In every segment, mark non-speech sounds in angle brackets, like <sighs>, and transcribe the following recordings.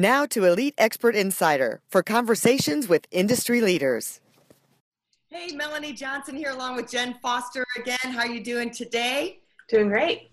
Now to Elite Expert Insider for conversations with industry leaders. Hey, Melanie Johnson here along with Jen Foster again. How are you doing today? Doing great.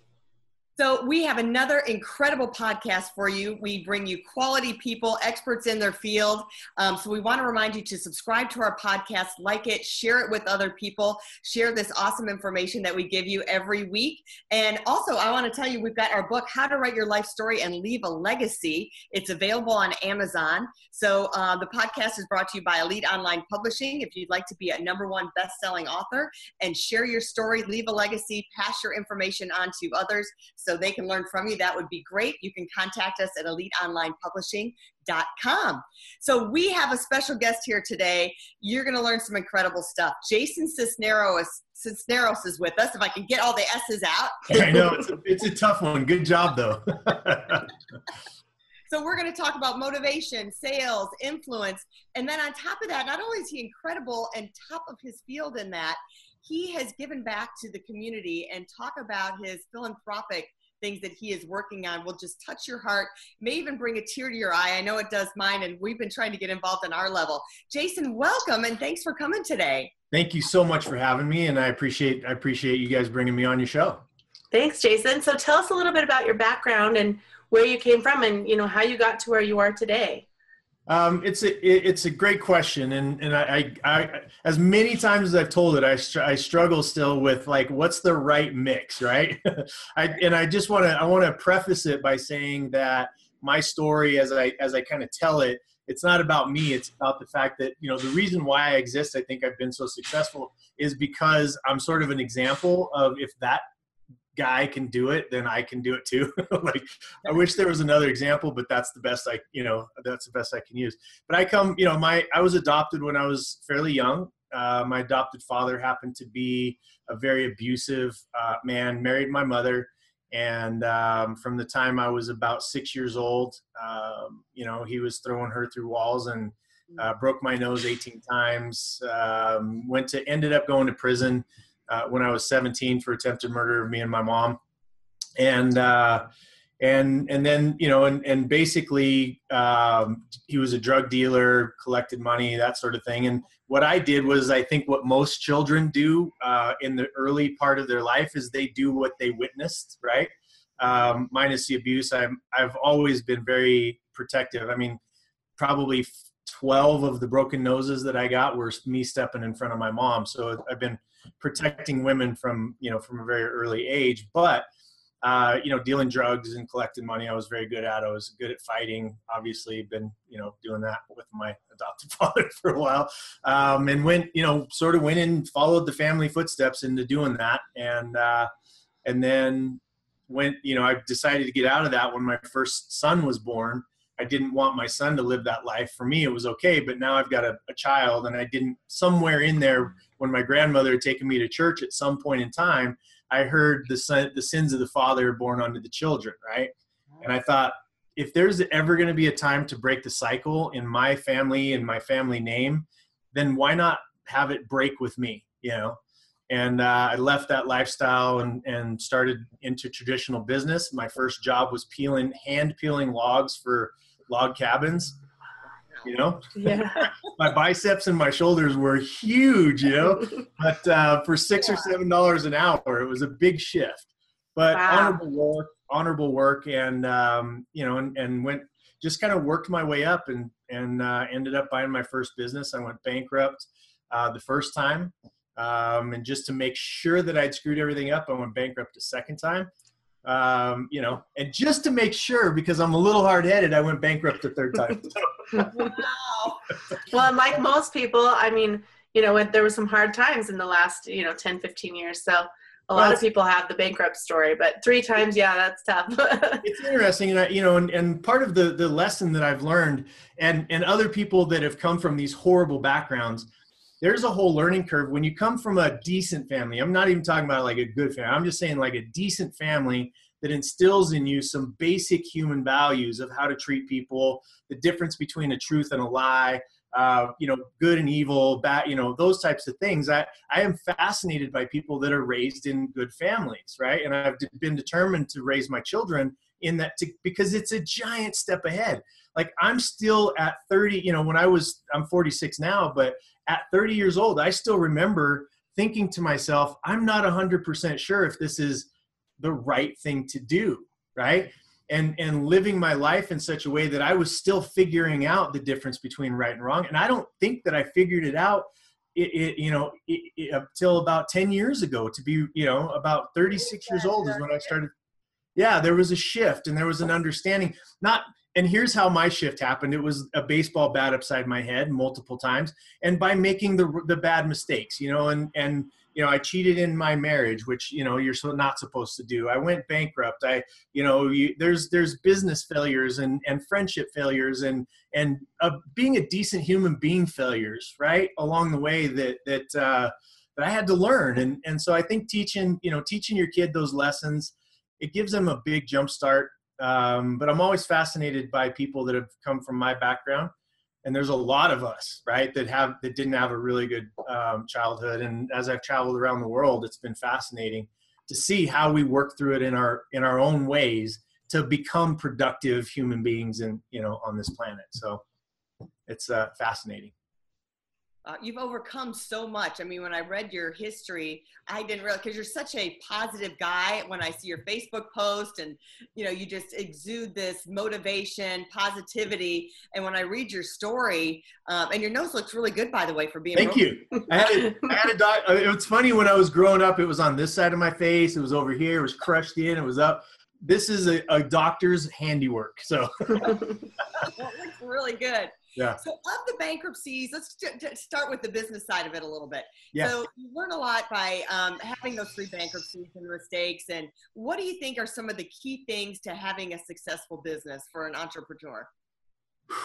So, we have another incredible podcast for you. We bring you quality people, experts in their field. Um, so, we want to remind you to subscribe to our podcast, like it, share it with other people, share this awesome information that we give you every week. And also, I want to tell you, we've got our book, How to Write Your Life Story and Leave a Legacy. It's available on Amazon. So, uh, the podcast is brought to you by Elite Online Publishing. If you'd like to be a number one best selling author and share your story, leave a legacy, pass your information on to others so they can learn from you, that would be great. You can contact us at eliteonlinepublishing.com. So we have a special guest here today. You're going to learn some incredible stuff. Jason Cisneros, Cisneros is with us. If I can get all the S's out. I know <laughs> it's a, it's a tough one. Good job though. So we're going to talk about motivation, sales, influence, and then on top of that, not only is he incredible and top of his field in that, he has given back to the community and talk about his philanthropic things that he is working on will just touch your heart, may even bring a tear to your eye. I know it does mine, and we've been trying to get involved in our level. Jason, welcome and thanks for coming today. Thank you so much for having me, and I appreciate I appreciate you guys bringing me on your show. Thanks, Jason. So tell us a little bit about your background and where you came from, and you know how you got to where you are today. Um, it's a it's a great question, and and I, I, I as many times as I've told it, I I struggle still with like what's the right mix, right? <laughs> I and I just want to I want to preface it by saying that my story, as I as I kind of tell it, it's not about me. It's about the fact that you know the reason why I exist. I think I've been so successful is because I'm sort of an example of if that guy can do it, then I can do it too. <laughs> like I wish there was another example, but that's the best I, you know, that's the best I can use. But I come, you know, my I was adopted when I was fairly young. Uh, my adopted father happened to be a very abusive uh, man, married my mother. And um, from the time I was about six years old, um, you know, he was throwing her through walls and uh, broke my nose 18 times. Um, went to ended up going to prison uh, when I was 17 for attempted murder of me and my mom, and uh, and and then you know and and basically um, he was a drug dealer, collected money, that sort of thing. And what I did was I think what most children do uh, in the early part of their life is they do what they witnessed, right? Um, minus the abuse, I'm I've always been very protective. I mean, probably 12 of the broken noses that I got were me stepping in front of my mom. So I've been protecting women from you know from a very early age. But uh, you know dealing drugs and collecting money i was very good at. I was good at fighting. Obviously been you know doing that with my adopted <laughs> father for a while. Um, and went you know sort of went and followed the family footsteps into doing that. And uh, and then went you know i decided to get out of that when my first son was born. I didn't want my son to live that life. For me, it was okay, but now I've got a, a, child, and I didn't. Somewhere in there, when my grandmother had taken me to church at some point in time, I heard the son, the sins of the father born unto the children, right? And I thought, if there's ever going to be a time to break the cycle in my family and my family name, then why not have it break with me? You know. And uh, I left that lifestyle and, and started into traditional business. My first job was peeling, hand peeling logs for log cabins you know? Yeah. <laughs> My biceps and my shoulders were huge you know? <laughs> But uh, for six yeah. or seven dollars an hour it was a big shift. But wow. honorable work honorable work and um, you know and, and went just kind of worked my way up and and uh, ended up buying my first business. I went bankrupt uh, the first time um, and just to make sure that i'd screwed everything up i went bankrupt a second time um, you know, and just to make sure, because I'm a little hard headed, I went bankrupt the third time. wow. <laughs> <laughs> Well, like most people, I mean, you know, there were some hard times in the last, you know, 10, 15 years. So a lot of people have the bankrupt story, but three times, yeah, that's tough. <laughs> it's interesting, and I, you know, and, and part of the the lesson that I've learned, and and other people that have come from these horrible backgrounds, there's a whole learning curve when you come from a decent family. I'm not even talking about like a good family. I'm just saying like a decent family that instills in you some basic human values of how to treat people, the difference between a truth and a lie, uh, you know, good and evil, bad, you know, those types of things. I, I am fascinated by people that are raised in good families, right? And I've been determined to raise my children in that to, because it's a giant step ahead. Like I'm still at 30, you know, when I was, I'm 46 now, but at 30 years old, I still remember thinking to myself, I'm not 100% sure if this is the right thing to do, right? and and living my life in such a way that I was still figuring out the difference between right and wrong. And I don't think that I figured it out. It, it you know it, it, until about 10 years ago to be you know about 36 years old is when i started yeah there was a shift and there was an understanding not and here's how my shift happened it was a baseball bat upside my head multiple times and by making the the bad mistakes you know and and you know, I cheated in my marriage, which you know you're so not supposed to do. I went bankrupt. I, you know, you, there's there's business failures and and friendship failures and and uh, being a decent human being failures, right, along the way that that uh, that I had to learn. And and so I think teaching, you know, teaching your kid those lessons, it gives them a big jump start. Um, but I'm always fascinated by people that have come from my background. And there's a lot of us right that have that didn't have a really good um, childhood. And as i've traveled around the world it's been fascinating to see how we work through it in our in our own ways to become productive human beings and you know on this planet. So it's uh, fascinating uh, you've overcome so much. I mean, when I read your history, I didn't realize because you're such a positive guy. When I see your Facebook post, and you know, you just exude this motivation, positivity. And when I read your story, um, and your nose looks really good, by the way, for being. Thank you. I had a, I had a doc. Uh, it was funny when I was growing up. It was on this side of my face. It was over here. It was crushed in. It was up. This is a, a doctor's handiwork. So. <laughs> well, it looks really good. Yeah. So of the bankruptcies, let's start with the business side of it a little bit. Yeah. So you learn a lot by um, having those three bankruptcies and mistakes. And what do you think are some of the key things to having a successful business for an entrepreneur? <sighs>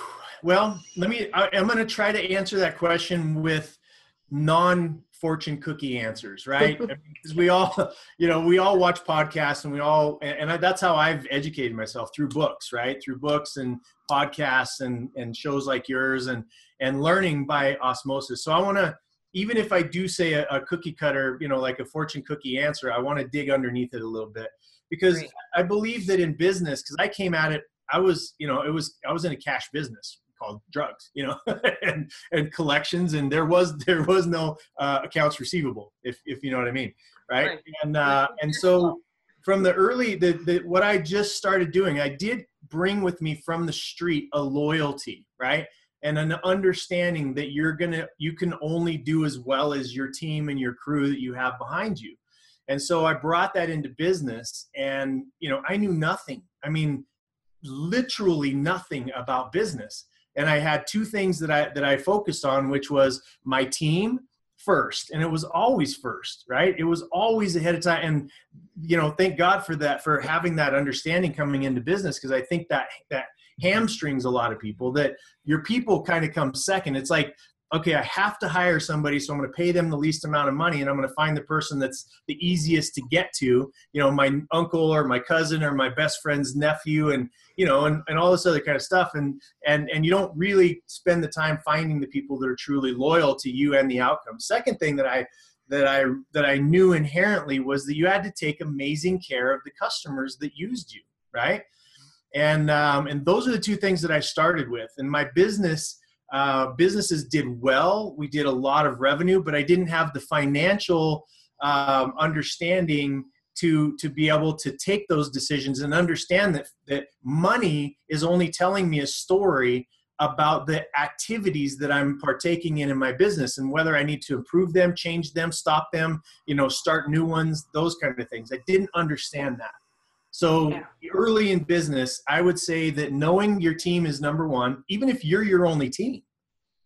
Well, let me. I, I'm going to try to answer that question with non fortune cookie answers, right? Because we all, you know, we all watch podcasts and we all, and I, that's how I've educated myself through books, right? Through books and podcasts and and shows like yours and and learning by osmosis. So I want to, even if I do say a, a, cookie cutter, you know, like a fortune cookie answer, I want to dig underneath it a little bit because Great. I believe that in business, because I came at it, I was, you know, it was I was in a cash business, called drugs, you know, <laughs> and, and collections. And there was there was no uh, accounts receivable, if if you know what I mean, right? right. And uh, and so from the early the, the what I just started doing, I did bring with me from the street a loyalty, right? And an understanding that you're gonna you can only do as well as your team and your crew that you have behind you. And so I brought that into business and you know, I knew nothing. I mean, literally nothing about business and I had two things that I that I focused on, which was my team first, and it was always first, right? It was always ahead of time, and you know, thank God for that, for having that understanding coming into business, because I think that that hamstrings a lot of people that your people kind of come second. It's like okay, I have to hire somebody, so I'm going to pay them the least amount of money, and I'm going to find the person that's the easiest to get to. You know, my uncle or my cousin or my best friend's nephew, and you know, and, and all this other kind of stuff. And and and you don't really spend the time finding the people that are truly loyal to you and the outcome. Second thing that I that I that I knew inherently was that you had to take amazing care of the customers that used you, right? And um, and those are the two things that I started with. And my business uh, businesses did well. We did a lot of revenue, but I didn't have the financial um, understanding to to be able to take those decisions and understand that that money is only telling me a story about the activities that I'm partaking in in my business and whether I need to improve them, change them, stop them, you know, start new ones, those kind of things. I didn't understand that. So yeah. early in business, I would say that knowing your team is number one, even if you're your only team,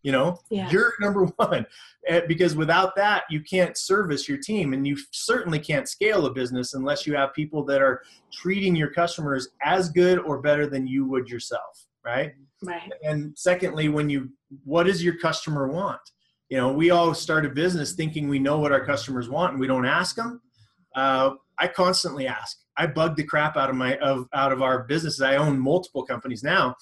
you know Yeah. you're <laughs> number one Eh, because without that you can't service your team and you certainly can't scale a business unless you have people that are treating your customers as good or better than you would yourself right Right. and secondly when you what does your customer want you know we all start a business thinking we know what our customers want and we don't ask them uh, i constantly ask i bug the crap out of my of out of our businesses. I own multiple companies now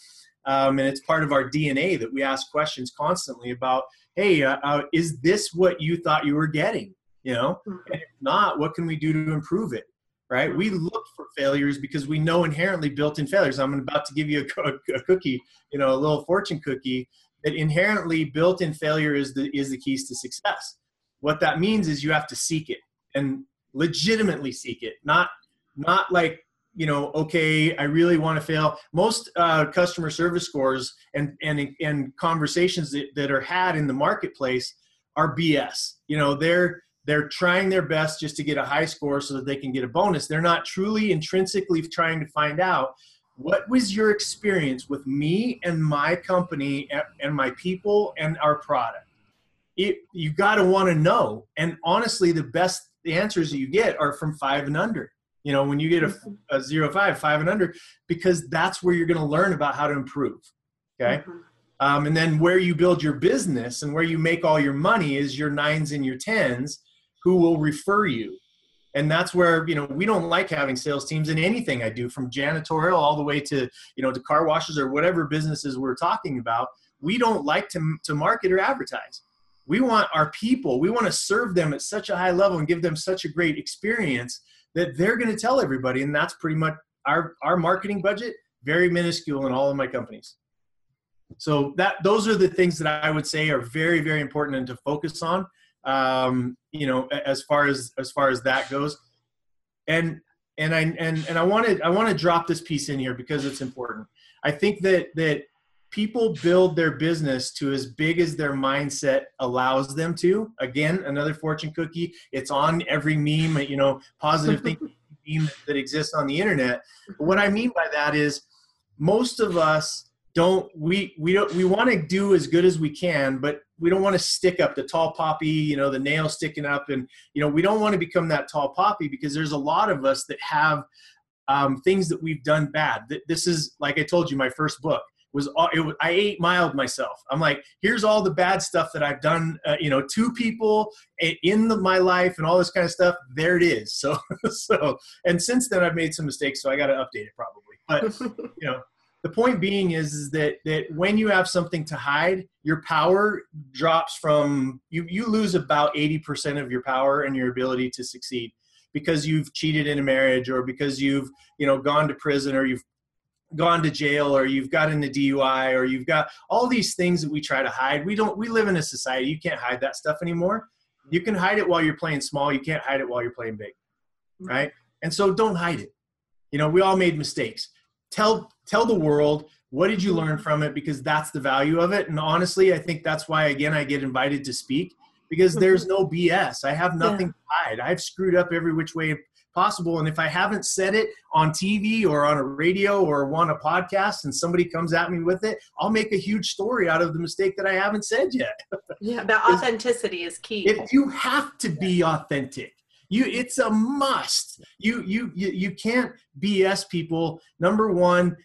um, and it's part of our dna that we ask questions constantly about hey uh, uh, is this what you thought you were getting? You know? Mhm. and if not what can we do to improve it right? We look for failures because we know inherently built-in failures. I'm about to give you a, co- a cookie you know a little fortune cookie that inherently built-in failure is the is the keys to success. What that means is you have to seek it and legitimately seek it not not like you know okay i really want to fail. Most uh, customer service scores and and and conversations that, that are had in the marketplace are bs you know they're they're trying their best just to get a high score so that they can get a bonus. They're not truly intrinsically trying to find out what was your experience with me and my company and, my people and our product. It, you got to want to know and honestly the best answers that you get are from five and under you know when you get a, a zero five five and under because that's where you're going to learn about how to improve okay? Mhm. um, and then where you build your business and where you make all your money is your nines and your tens who will refer you. And that's where you know we don't like having sales teams in anything i do from janitorial all the way to you know to car washes or whatever businesses we're talking about. We don't like to, to market or advertise. We want our people we want to serve them at such a high level and give them such a great experience that they're going to tell everybody and that's pretty much our our marketing budget very minuscule in all of my companies. So that those are the things that i would say are very very important and to focus on um, you know as far as as far as that goes. And and i and and i wanted i want to drop this piece in here because it's important. I think that that people build their business to as big as their mindset allows them to. Again another fortune cookie. It's on every meme you know positive thinking <laughs> meme that exists on the internet. But what i mean by that is most of us don't we we don't we want to do as good as we can but we don't want to stick up the tall poppy you know the nail sticking up. And you know we don't want to become that tall poppy because there's a lot of us that have um, things that we've done bad. Th- this is like i told you my first book was all- it was, I ate mild myself. I'm like, here's all the bad stuff that I've done, uh, you know, to people in the, my life and all this kind of stuff. There it is. So, <laughs> so, and since then I've made some mistakes, so I got to update it probably. But <laughs> you know, the point being is, is that that when you have something to hide, your power drops from you. You lose about eighty percent of your power and your ability to succeed because you've cheated in a marriage or because you've you know gone to prison or you've gone to jail or you've gotten a DUI or you've got all these things that we try to hide. We don't we live in a society you can't hide that stuff anymore. You can hide it while you're playing small, you can't hide it while you're playing big. Mm-hmm. Right? And so don't hide it. You know, we all made mistakes. Tell tell the world what did you learn from it because that's the value of it. And honestly, I think that's why again I get invited to speak because there's mm-hmm. no BS. I have nothing to hide. I've screwed up every which way possible. And if I haven't said it on TV or on a radio or on a podcast and somebody comes at me with it, I'll make a huge story out of the mistake that I haven't said yet. <laughs> yeah, the authenticity is key. If you have to be authentic, you it's a must. You you you, you can't BS people. Number one,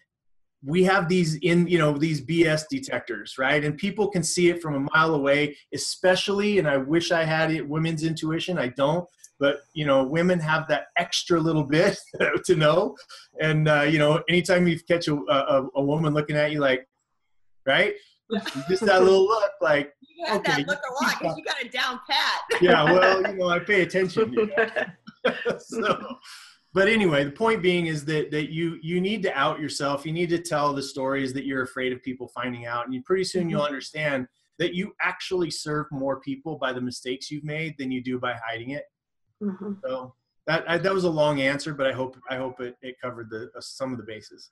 we have these in you know these BS detectors, right? And people can see it from a mile away, especially. And I wish I had it women's intuition. I don't, but you know, women have that extra little bit <laughs> to know. And uh, you know, anytime you catch a, a, a woman looking at you like, right, just that little look, like, <laughs> You had Okay, that look a lot because you got it down pat. <laughs> yeah, well, you know, I pay attention. You know? so, but anyway, the point being is that that you you need to out yourself. You need to tell the stories that you're afraid of people finding out, and you pretty soon you'll understand that you actually serve more people by the mistakes you've made than you do by hiding it. Mhm. So that I, that was a long answer, but I hope I hope it, it covered the uh, some of the bases.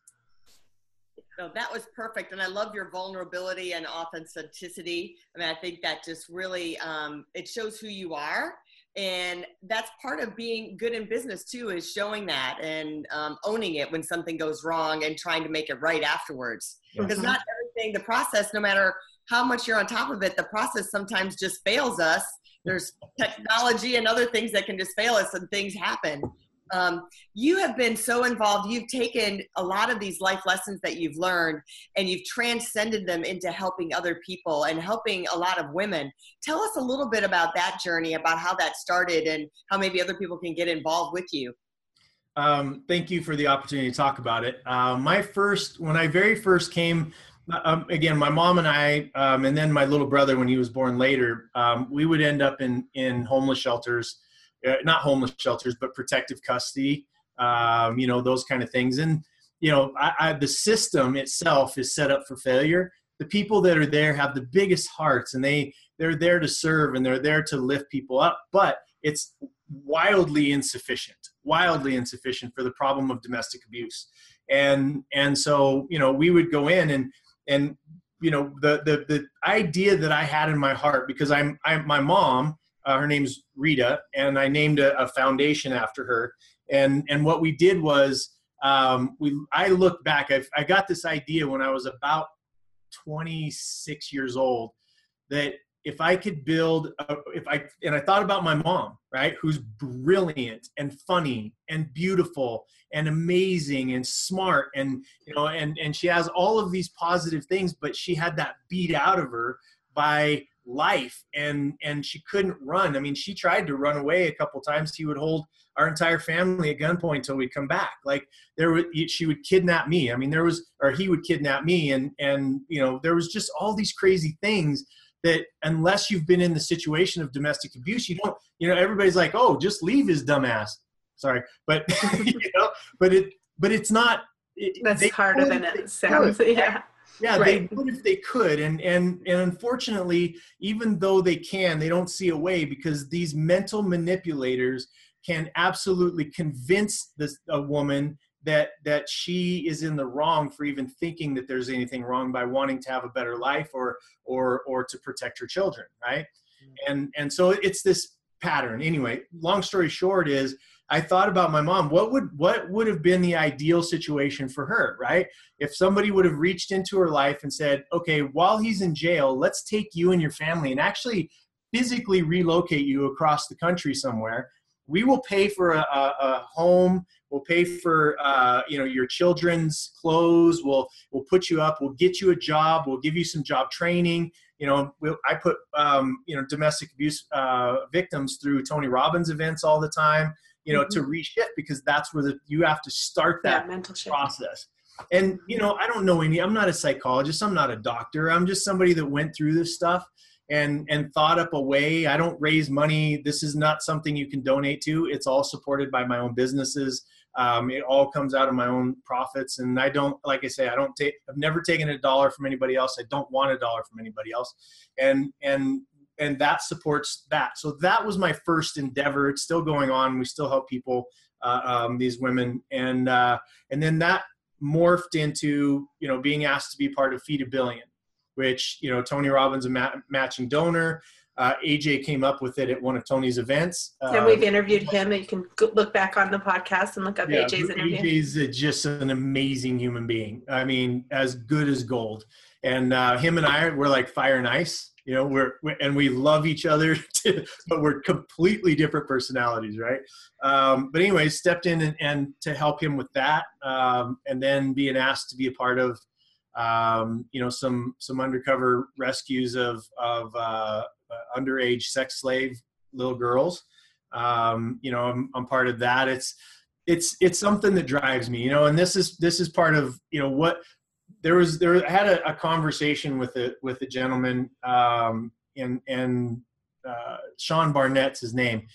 No, that was perfect, and I love your vulnerability and authenticity. I mean, I think that just really um, it shows who you are, and that's part of being good in business too, is showing that and um, owning it when something goes wrong and trying to make it right afterwards. Yeah. Because not everything, the process, no matter how much you're on top of it, the process sometimes just fails us. There's technology and other things that can just fail us, and things happen. Um, you have been so involved. You've taken a lot of these life lessons that you've learned and you've transcended them into helping other people and helping a lot of women. Tell us a little bit about that journey, about how that started, and how maybe other people can get involved with you. Um, thank you for the opportunity to talk about it. Uh, my first, when I very first came, um, again, my mom and I, um, and then my little brother, when he was born later, um, we would end up in in homeless shelters, uh, not homeless shelters, but protective custody. Um, you know those kind of things, and you know I, I, the system itself is set up for failure. The people that are there have the biggest hearts, and they they're there to serve and they're there to lift people up, but it's wildly insufficient wildly insufficient for the problem of domestic abuse and and so you know we would go in and and you know the the the idea that i had in my heart because i'm i'm my mom uh, her name's rita and i named a, a, foundation after her. And and what we did was um, we i look back I've, i got this idea when i was about 26 years old that if I could build, a, if I, and I thought about my mom, right, who's brilliant and funny and beautiful and amazing and smart and, you know, and, and she has all of these positive things, but she had that beat out of her by life and, and she couldn't run. I mean, she tried to run away a couple times. He would hold our entire family at gunpoint until we'd come back. Like there was, she would kidnap me. I mean, there was, or he would kidnap me. And, and, you know, there was just all these crazy things that unless you've been in the situation of domestic abuse, you don't, you know, everybody's like, oh, just leave his dumbass. Sorry, but <laughs> you know, but it, but it's not. It, That's harder than it sounds. Could. <laughs> Yeah. Yeah, right. they would if they could, and and and unfortunately, even though they can, they don't see a way because these mental manipulators can absolutely convince this a woman that that she is in the wrong for even thinking that there's anything wrong by wanting to have a better life or or or to protect her children right? Mm-hmm. and and so it's this pattern. Anyway long story short is i thought about my mom. What would what would have been the ideal situation for her right? If somebody would have reached into her life and said okay while he's in jail let's take you and your family and actually physically relocate you across the country somewhere we will pay for a, a, a home. We'll pay for uh, you know your children's clothes. We'll we'll put you up. We'll get you a job. We'll give you some job training. You know we'll, i put um, you know domestic abuse uh, victims through tony robbins events all the time you know mm-hmm. to reshift because that's where the, you have to start that, mental process. And you know i don't know any i'm not a psychologist. I'm not a doctor. I'm just somebody that went through this stuff and and thought up a way. I don't raise money. This is not something you can donate to. It's all supported by my own businesses. Um, it all comes out of my own profits. And i don't like i say i don't take i've never taken a dollar from anybody else. I don't want a dollar from anybody else. And and and that supports that. So that was my first endeavor. It's still going on. We still help people uh, um, these women. And uh, and then that morphed into you know being asked to be part of feed a billion which you know Tony Robbins a ma- matching donor. Uh, AJ came up with it at one of Tony's events. Uh, and we've interviewed him. And You can look back on the podcast and look up yeah, AJ's interview. AJ's just an amazing human being. I mean, as good as gold. And uh, him and I were like fire and ice. You know, we're, and we love each other, <laughs> but we're completely different personalities, right? Um, but anyway, stepped in and, and, to help him with that, um, and then being asked to be a part of um, you know some some undercover rescues of of uh, underage sex slave little girls. Um, you know, I'm, I'm part of that. It's it's it's something that drives me. You know, and this is this is part of you know what there was there I had a, a conversation with a with a gentleman um, and and uh, Sean Barnett's his name,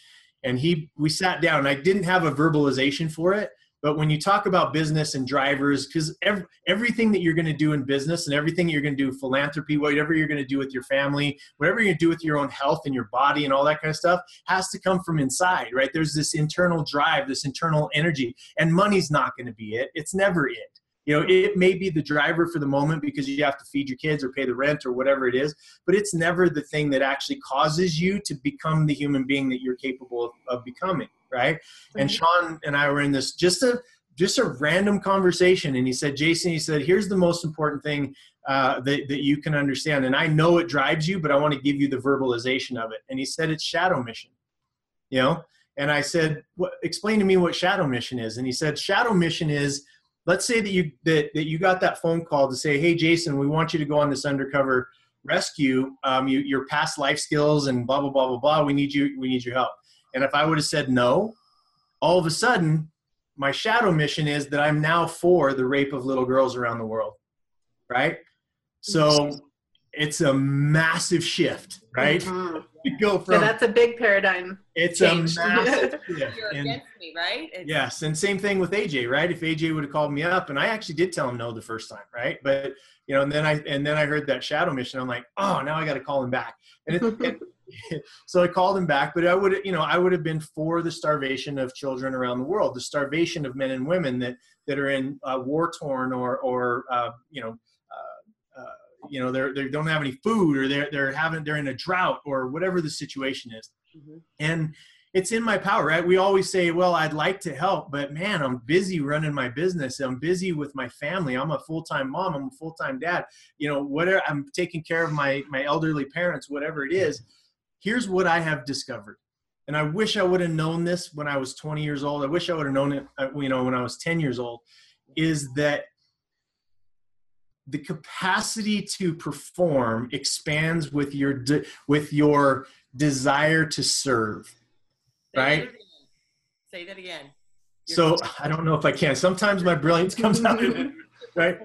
and he we sat down. I didn't have a verbalization for it, but when you talk about business and drivers, because every, everything that you're going to do in business and everything you're going to do philanthropy, whatever you're going to do with your family, whatever to do with your own health and your body and all that kind of stuff, has to come from inside, right? There's this internal drive, this internal energy, and money's not going to be it. It's never it you know it may be the driver for the moment because you have to feed your kids or pay the rent or whatever it is but it's never the thing that actually causes you to become the human being that you're capable of, of becoming right and sean and i were in this just a just a random conversation and he said jason he said here's the most important thing uh, that, that you can understand. And I know it drives you, but I want to give you the verbalization of it. And he said, it's shadow mission, you know? And I said, what, explain to me what shadow mission is. And he said, shadow mission is, let's say that you, that, that you got that phone call to say, Hey, Jason, we want you to go on this undercover rescue. Um, you, your past life skills and blah, blah, blah, blah, blah. We need you, we need your help. And if I would have said no, all of a sudden my shadow mission is that I'm now for the rape of little girls around the world. Right. So it's a massive shift, right? Mm-hmm. <laughs> go from so that's a big paradigm. It's change. a massive <laughs> shift. You're and, against me, right? It's, yes, and same thing with AJ, right? If AJ would have called me up, and I actually did tell him no the first time, right? But you know, and then I and then I heard that shadow mission. I'm like, oh, now I got to call him back. And, it, <laughs> <laughs> so I called him back, but I would, you know, I would have been for the starvation of children around the world, the starvation of men and women that that are in uh, war torn or or uh, you know you know they're they don't have any food or they're they're having they're in a drought or whatever the situation is. Mm-hmm. and it's in my power right? We always say well i'd like to help but man i'm busy running my business. I'm busy with my family. I'm a full-time mom. I'm a full-time dad. You know whatever i'm taking care of my my elderly parents whatever it is here's what i have discovered. And i wish i would have known this when i was 20 years old. I wish i would have known it uh, you know when i was 10 years old is that the capacity to perform expands with your de- with your desire to serve Say right? that Say that again. so I don't know if I can. Sometimes my brilliance comes out, <laughs> right?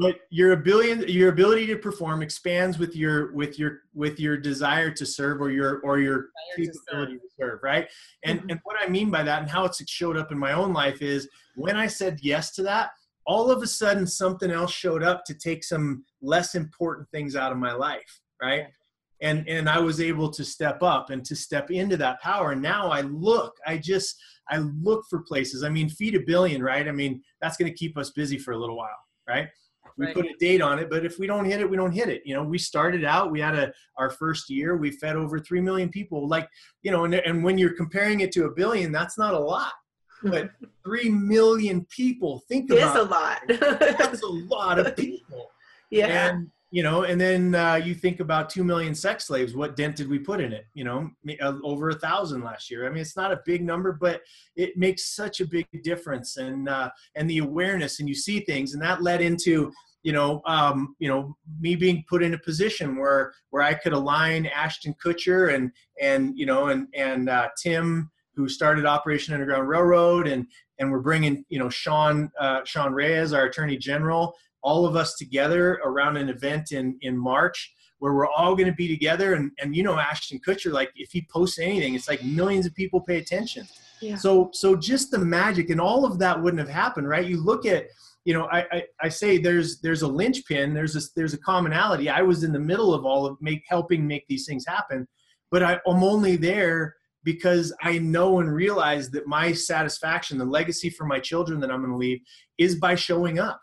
But your ability, your ability to perform expands with your with your with your desire to serve or your or your capability to serve. to serve, right? And mm-hmm. and what I mean by that and how it's showed up in my own life is when I said yes to that, all of a sudden something else showed up to take some less important things out of my life right and and i was able to step up and to step into that power and now i look i just i look for places i mean feed a billion right i mean that's going to keep us busy for a little while right we right. put a date on it but if we don't hit it we don't hit it you know we started out we had a our first year we fed over 3 million people like you know and, and when you're comparing it to a billion that's not a lot but <laughs> three million people think it about is a lot. that's a lot of <laughs> people. Yeah. And, you know, and then uh, you think about two million sex slaves. What dent did we put in it? You know, uh, over a thousand last year. I mean, it's not a big number, but it makes such a big difference. And uh, and the awareness, and you see things, and that led into you know, um, you know, me being put in a position where where I could align Ashton Kutcher and and you know and and uh, Tim who started Operation Underground Railroad, and and we're bringing you know Sean uh, Sean Reyes, our Attorney General, all of us together around an event in in March where we're all going to be together. And and you know Ashton Kutcher, like if he posts anything, it's like millions of people pay attention. Yeah. So so just the magic and all of that wouldn't have happened, right? You look at you know, I, I, I, say there's there's a linchpin, there's a there's a commonality. I was in the middle of all of make helping make these things happen, but I, I'm only there because I know and realize that my satisfaction, the legacy for my children that I'm going to leave, is by showing up.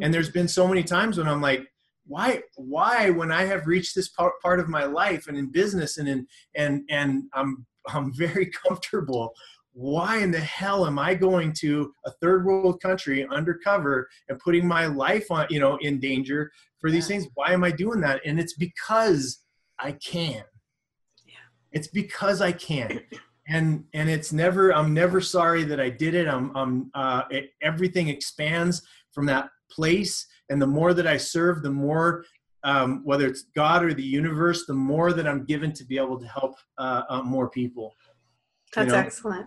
And there's been so many times when I'm like, why, why, when I have reached this part, part of my life and in business and in, and, and I'm, I'm very <laughs> comfortable. Why in the hell am I going to a third world country undercover and putting my life on, you know, in danger for these yeah. things? Why am I doing that? And it's because I can it's because I can. And and it's never I'm never sorry that I did it. I'm I'm uh, it, everything expands from that place, and the more that I serve, the more um, whether it's God or the universe, the more that I'm given to be able to help uh, uh, more people. That's you know? excellent.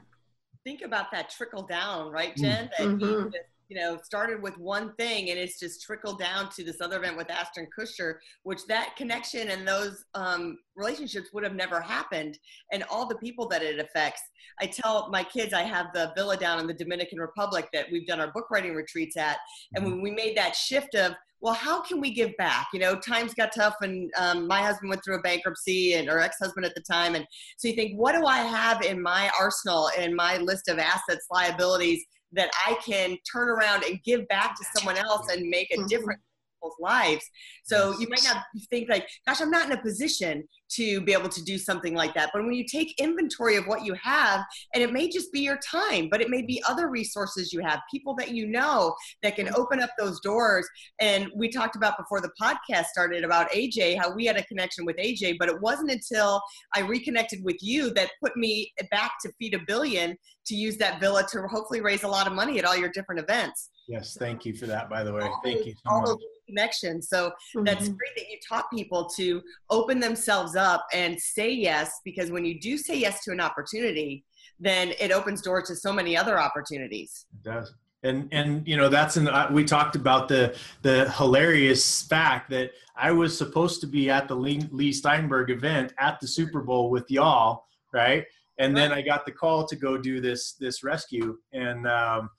Think about that trickle down, right, Jen? Mm-hmm. That mm-hmm you know, started with one thing and it's just trickled down to this other event with Ashton Kutcher, which that connection and those um, relationships would have never happened and all the people that it affects. I tell my kids I have the villa down in the Dominican Republic that we've done our book writing retreats at. And when we made that shift of, well, how can we give back? You know, times got tough and um, my husband went through a bankruptcy and or ex-husband at the time. And so you think, what do I have in my arsenal, in my list of assets, liabilities that I can turn around and give back to someone else and make a mm-hmm. difference. People's lives. So you might not think like, gosh, I'm not in a position to be able to do something like that. But when you take inventory of what you have, and it may just be your time, but it may be other resources you have, people that you know that can mm-hmm. open up those doors. And we talked about before the podcast started about AJ, how we had a connection with AJ, but it wasn't until I reconnected with you that put me back to Feed a Billion to use that villa to hopefully raise a lot of money at all your different events. Yes, thank you for that, by the way. Thank you so all much. those connections. So that's Mhm. great that you taught people to open themselves up and say yes, because when you do say yes to an opportunity, then it opens doors to so many other opportunities. It does. And and you know that's an uh, we talked about the the hilarious fact that I was supposed to be at the Lee, Lee Steinberg event at the Super Bowl with y'all, right? And then I got the call to go do this this rescue, and um,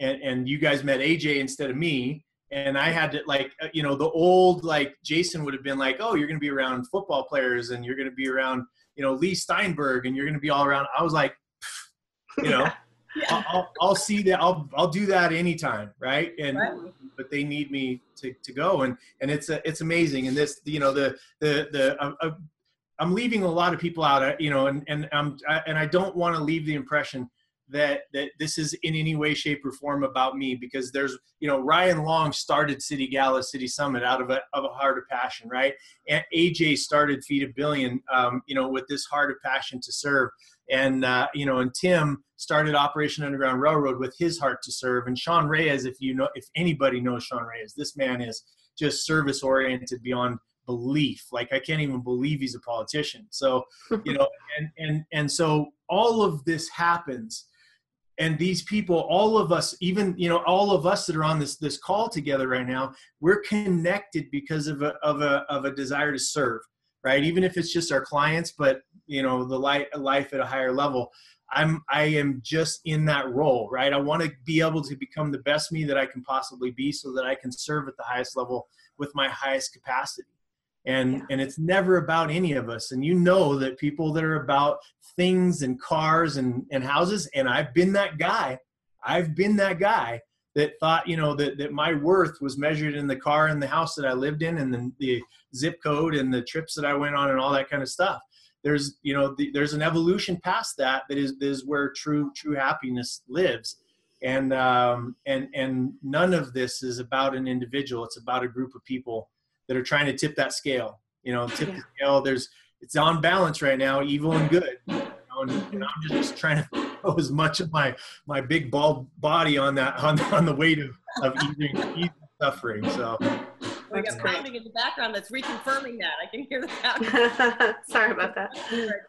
and and you guys met AJ instead of me, and I had to like uh, you know the old like Jason would have been like, oh, you're gonna be around football players, and you're gonna be around you know Lee Steinberg, and you're gonna be all around. I was like, you know. <laughs> I'll, I'll, I'll see that. I'll I'll do that anytime, right? And Right. but they need me to, to go, and and it's a, it's amazing. And this, you know, the the the uh, uh, I'm leaving a lot of people out, uh, you know, and and I'm I, and I don't want to leave the impression that that this is in any way, shape, or form about me because there's you know Ryan Long started City Gala, City Summit out of a of a heart of passion, right? And AJ started Feed a Billion, um, you know, with this heart of passion to serve and uh, you know, and Tim started Operation Underground Railroad with his heart to serve. And Sean Reyes, if you know, if anybody knows Sean Reyes, this man is just service oriented beyond belief. Like I can't even believe he's a politician. So you know, <laughs> and and and so all of this happens. And these people, all of us, even you know, all of us that are on this this call together right now, we're connected because of a of a of a desire to serve right? Even if it's just our clients but you know the light, life at a higher level i'm i am just in that role right? I want to be able to become the best me that i can possibly be so that i can serve at the highest level with my highest capacity and Yeah. and it's never about any of us. And you know that people that are about things and cars and and houses and i've been that guy. I've been that guy that thought you know that, that my worth was measured in the car and the house that i lived in and the, the zip code and the trips that i went on and all that kind of stuff. There's you know the, there's an evolution past that that is that is where true true happiness lives. And um and and none of this is about an individual. It's about a group of people that are trying to tip that scale you know tip Yeah. the scale. There's it's on balance right now evil and good. You know, and, and i'm just trying to <laughs> throw as much of my my big bald body on that on, on the weight of of easing, easing suffering. So We got great. pounding in the background that's reconfirming that. I can hear the sound. <laughs> Sorry about that. <laughs>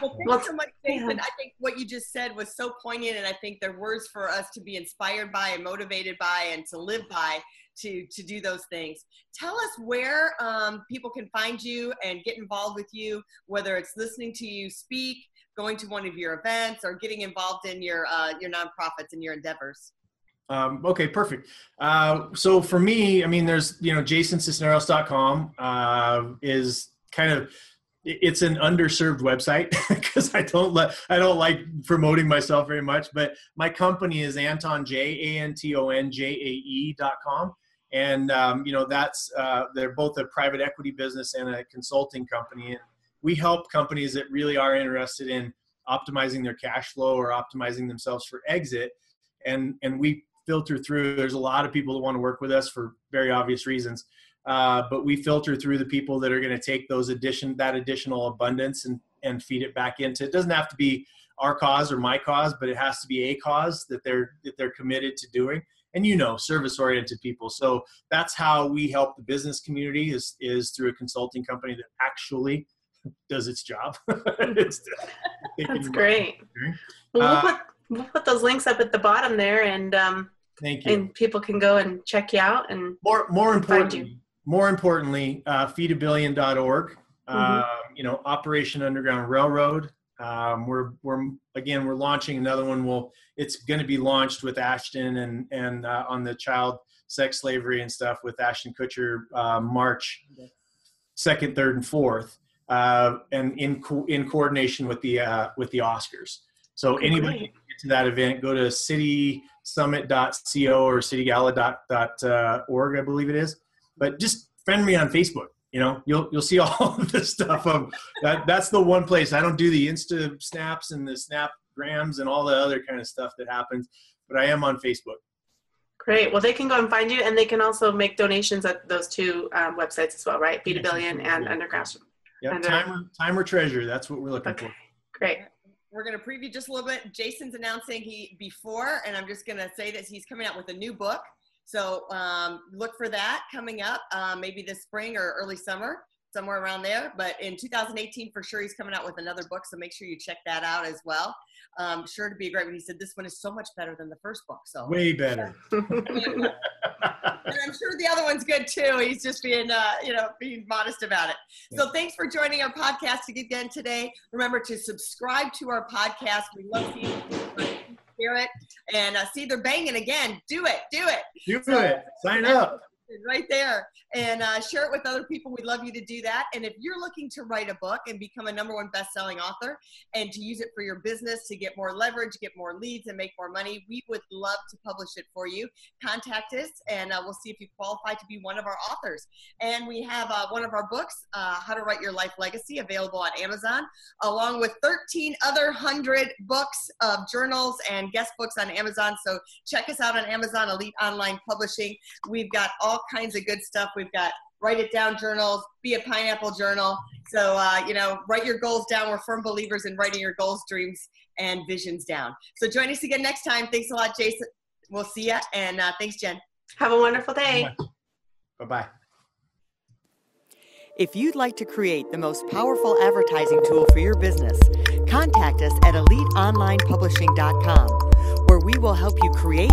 Well, thank Well, so much, Jason. I think what you just said was so poignant, and I think they're words for us to be inspired by and motivated by and to live by to to do those things. Tell us where um, people can find you and get involved with you, whether it's listening to you speak, going to one of your events, or getting involved in your uh, your nonprofits and your endeavors. Um, okay, perfect. Uh, so for me, I mean, there's, you know, jasoncisneros.com uh, is kind of, it's an underserved website <laughs> because I don't let, I don't like promoting myself very much, but my company is Anton J, A-N-T-O-N-J-A-E dot com. And, um, you know, that's, uh, they're both a private equity business and a consulting company. And we help companies that really are interested in optimizing their cash flow or optimizing themselves for exit. And, and we filter through. There's a lot of people that want to work with us for very obvious reasons, uh, but we filter through the people that are going to take those addition that additional abundance and and feed it back into. It doesn't have to be our cause or my cause, but it has to be a cause that they're that they're committed to doing. And you know, service oriented people. So that's how we help the business community is is through a consulting company that actually does its job. <laughs> It's- <laughs> That's great. Well, we'll, Uh, put, we'll put those links up at the bottom there, and um, Thank you. and people can go and check you out. And more more find importantly more importantly uh, feedabillion.org Mm-hmm. um, you know operation underground railroad um, we're we're again we're launching another one will it's going to be launched with ashton and and uh, on the child sex slavery and stuff with ashton kutcher uh, march second third and fourth uh, and in co- in coordination with the uh, with the oscars so anybody great. can get to that event go to citysummit.co or citygala.org i believe it is but just friend me on Facebook. You know, you'll you'll see <laughs> all of this stuff. Of that, that's the one place I don't do the Insta snaps and the snapgrams and all the other kind of stuff that happens, but I am on Facebook. Great. Well, they can go and find you, and they can also make donations at those two um, websites as well, right? Feed a Billion and Underground. Yeah, time or, time or treasure. That's what we're looking okay. for. Great. We're going to preview just a little bit. Jason's announcing he before, and I'm just going to say that he's coming out with a new book. So um, look for that coming up, uh, maybe this spring or early summer somewhere around there. But in 2018, for sure, he's coming out with another book. So make sure you check that out as well. Um, sure to be a great one. He said this one is so much better than the first book. So way better. <laughs> and I'm sure the other one's good too. He's just being, uh, you know, being modest about it. So thanks for joining our podcast again today. Remember to subscribe to our podcast. We love seeing Hear it and uh, see they're banging again. Do it. Do it. Do so, it. Sign up right there and uh, share it with other people. We'd love you to do that. And if you're looking to write a book and become a number one best-selling author and to use it for your business to get more leverage, get more leads, and make more money, we would love to publish it for you. Contact us, and uh, we'll see if you qualify to be one of our authors. And we have uh, one of our books, uh, How to Write Your Life Legacy, available on Amazon, along with 13 other hundred books of journals and guest books on Amazon. So check us out on Amazon Elite Online Publishing. We've got all kinds of good stuff. We've got write it down journals, be a pineapple journal. So, uh, you know, write your goals down. We're firm believers in writing your goals, dreams, and visions down. So join us again next time. Thanks a lot, Jason. We'll see you. And uh, thanks, Jen. Have a wonderful day. Bye bye. If you'd like to create the most powerful advertising tool for your business, contact us at eliteonlinepublishing.com, where we will help you create